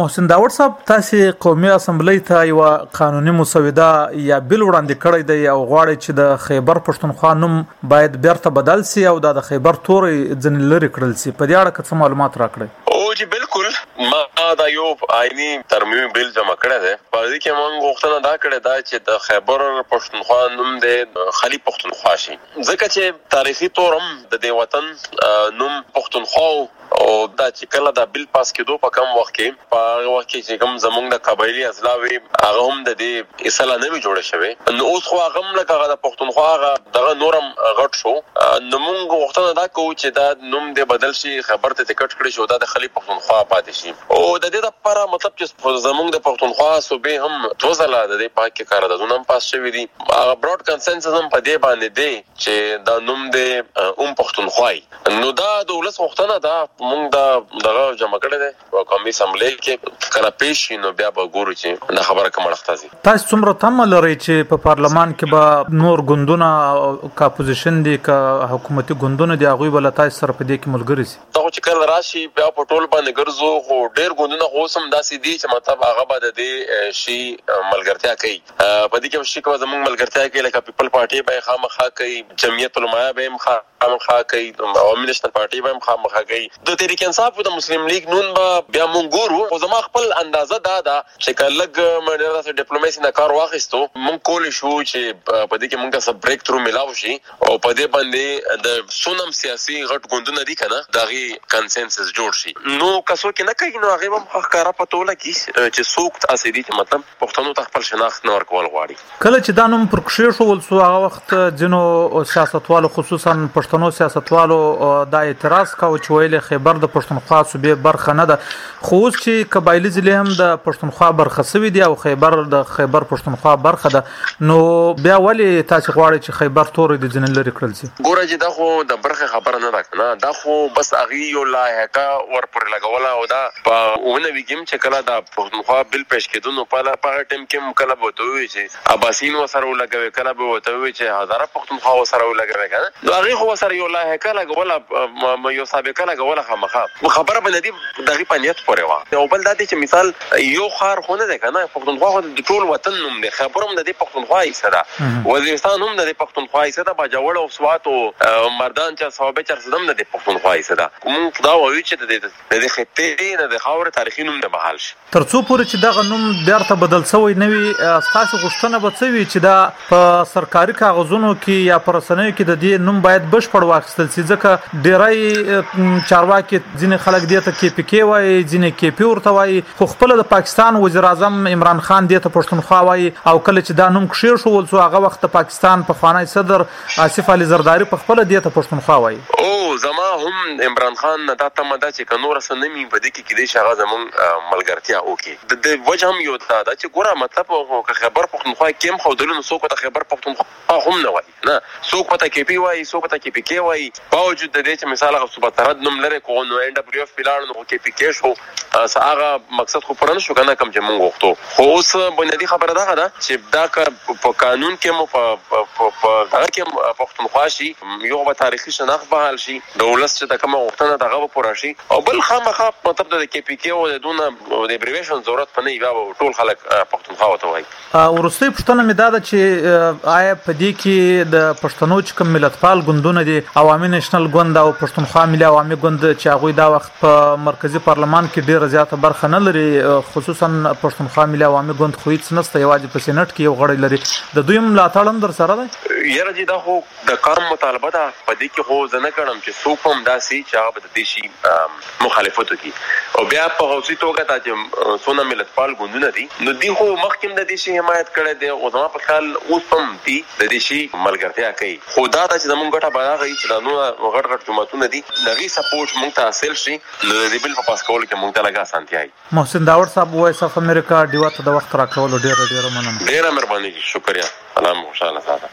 محسن داوړ صاحب تاسو قومي اسمبلی ته یو قانوني مسوده یا بل وړاندې کړی دی او غواړي چې د خیبر پښتونخوا نوم باید بیرته بدل شي او د خیبر توري ځن لري کړل شي په دې اړه که څه معلومات راکړي او جی بالکل ما دا یو آئینی ترمیم بل جمع کړی دی په دې کې موږ غوښتنه دا کړې ده چې د خیبر پښتونخوا نوم دی خلی پښتونخوا شي ځکه چې تاریخي تورم د دې وطن نوم پښتونخوا او دا چې کله دا بل پاس کېدو په کوم وخت کې په هغه وخت کې چې کوم زموږ دا قبايلي اضلاع وې هغه هم د دې حصه لا نه وې جوړې شوې نو اوس خو هغه هم لکه هغه د پښتونخوا هغه دغه نور هم غټ شو نو موږ غوښتنه دا کوو چې دا نوم دې بدل شي خبر ته دې کټ کړې شو دا د خلي پښتونخوا پاتې شي او د دې د پر مطلب چې زموږ د پښتونخوا صوبې هم دوه ځله د دې پاک کې کار د زونم پاس شوې دي هغه براډ کنسنسس هم په دې باندې دی چې دا نوم دې هم پښتونخوا نو دا د ولس غوښتنه ده موږ دا دغه جمع کړی دی په قومي اسمبلۍ کې کله پیش شي نو بیا به ګورو چې دا خبره کوم اړخ ته ځي تاسو څومره تمه لرئ چې په پارلمان کې به نور ګوندونه که اپوزیشن دي که حکومتي ګوندونه دي هغوی به له تاسو سره په دې کې ملګري شي دا خو چې کله راشي بیا په ټول باندې ګرځو خو ډېر ګوندونه خو اوس هم داسې دي چې مطلب هغه به د دې شي ملګرتیا کوي په دې کې هم شي که به زموږ ملګرتیا کوي لکه پیپل پارټي به یې خامخا کوي جمعیت علما به یې هم خامخا کوي عوامي نشنل پارټي به هم خامخا کوي د تحریک انصاف او د مسلم لیګ نون به بیا مونږ ګورو خو زما خپل اندازه دا ده چې که لږ مونږ ډېر داسې ډیپلوماسي نه کار واخیستو مونږ کولی شو چې په دې کې مونږ ته څه بریک ترو ملاو شي او په دې باندې د څونه هم سیاسي غټ ګوندونه دي که نه د هغوی کنسنسس جوړ شي نو که څوک یې نه کوي نو هغوی به هم ښکاره پته ولګي چې څوک داسې دي چې مطلب پښتنو ته خپل شناخت نه ورکول غواړي. کله چې دا نوم پر کښېښوول شو هغه وخت ځینو سیاستوالو خصوصا پښتنو سیاستوالو دا اعتراض کاوه چې ویل خیبر د پښتونخوا صوبې برخه نه ده خو اوس چې قبایلي ضلعې هم د پښتونخوا برخه شوې دي او خیبر د خیبر پښتونخوا برخه ده نو بیا ولې تاسې غواړئ چې خیبر توری د ځینې لرې کړل شي؟ ګوره جي دا خو د برخې خبره نه ده کنه دا خو بس هغوي يو لاحقه ور پورې لګوله او دا په اووه نوي کي هم چي کله دا پښتونخوا بل پيش کيدو نو په هغه ټايم کي هم کله به ورته ووي چي اباسين ورسره ولګوي کله به ورته ووي چي هزاره پښتونخوا ورسره ولګوي کنه نو هغوي خو ورسره يو لاحقه لګوله يو سابقه لګوله خامخا خبره به ددي دغوي په نيت پورې وه او بل دا دي چي مثال يو ښار خو نه دی کنه پښتونخوا خو د ټول وطن نوم دی خیبر هم د دې پښتونخوا حصه ده وزیرستان هم د دې پښتونخوا حصه ده باجوړ او سوات او مردان چا صوابه چا صدم د دې پښتونخوا حصه ده موږ دا وایو چې د دې د خطې نه د خاور تاریخي نوم نه بحال شي ترڅو پورې چې دغه نوم بیرته بدل شوی نه وي ستاسو غوښتنه به څه وي چې دا په سرکاري کاغذونو کې یا په رسنیو کې د دې نوم باید بشپړ واخیستل شي ځکه ډیری چارواکي ځینې خلک دې ته کې پی کې وایي ځینې کې پی ورته وایي خو خپل د پاکستان وزیر اعظم عمران خان دې ته پښتونخوا وایي او کله چې دا نوم کښې شوول سو هغه وخت د پاکستان په خوانی صدر آصف علي زرداری په خپل دې ته پښتونخوا وایي او زما هم عمران خان نه دا تمه ده چې که نور څه نه مي په دې کې کیدای شي هغه زمونږ ملګرتیا وکړي. د دې وجه هم يو دا ده چې ګوره مطلب خو که خېبر پښتونخوا کې هم ښودلو نو څوک به ته خېبر پښتونخوا هم نه وايي نه څوک به ته کې پي وايي څوک به ته کې پي کې وايي باوجود د دې چې مثال هغه صوبه ترد نوم لرې کو نو اين ډبليو اف پي لاړ نو خو کې پي کې شو څه هغه مقصد خو پوره نه شو که نه کوم چې مونږ غوښتو خو اوس بنيادي خبره دغه ده چې دا که په قانون کې مو په دغه کې پښتونخوا شي يو به تاريخي شناخت بحال شي د ولس چې د کومه غوښتنه دغه به پوره شي او بل خامخا مطلب د کې پي کې او د دونه نو د ابریویشن ضرورت په نه وي بیا ټول خلک پښتونخوا ورته وایي. وروستۍ پوښتنه مې داده چې آیا په دې کې د پښتنو چې کوم ملتپال ګوندونه دي، عوامي نیشنل ګوند او پښتونخوا ملي عوامي ګوند چې هغوی دا وخت په مرکزي پارلمان کې ډېره زیاته برخه نه لري، خصوصاً پښتونخوا ملي عوامي ګوند خو هېڅ نشته، یوازې په سېنټ کې یو غړی لري، د دوی هم ملاتړ هم درسره دی؟ یاره جي دا خو د قام مطالبه ده په دې کې خو زه نه ګڼم چې څوک هم داسې چې هغه به د دې شي مخالفت وکړي او بیا په حوصي توګه دا چې څونه ملتپال ګوندونه دي نو دي خو مخکې هم د دې شي حمایت کړی دی او زما په خیال اوس هم دي د دې شي ملګرتیا کوي خو دا ده چې زموږ ګټه به هغه وي چې دا نور غټ غټ جماعتونه دي د هغوی سپورټ موږ ته حاصل شي نو د دې بل په پاس کولو کې موږ ته لږه اسانتیا وي. محسن داوړ صاحب وایس اف امریکا ډیوه ته د وخت راکولو ډیره ډیره مننه. ډیره مهرباني شکریه سلام خوشحاله ساته.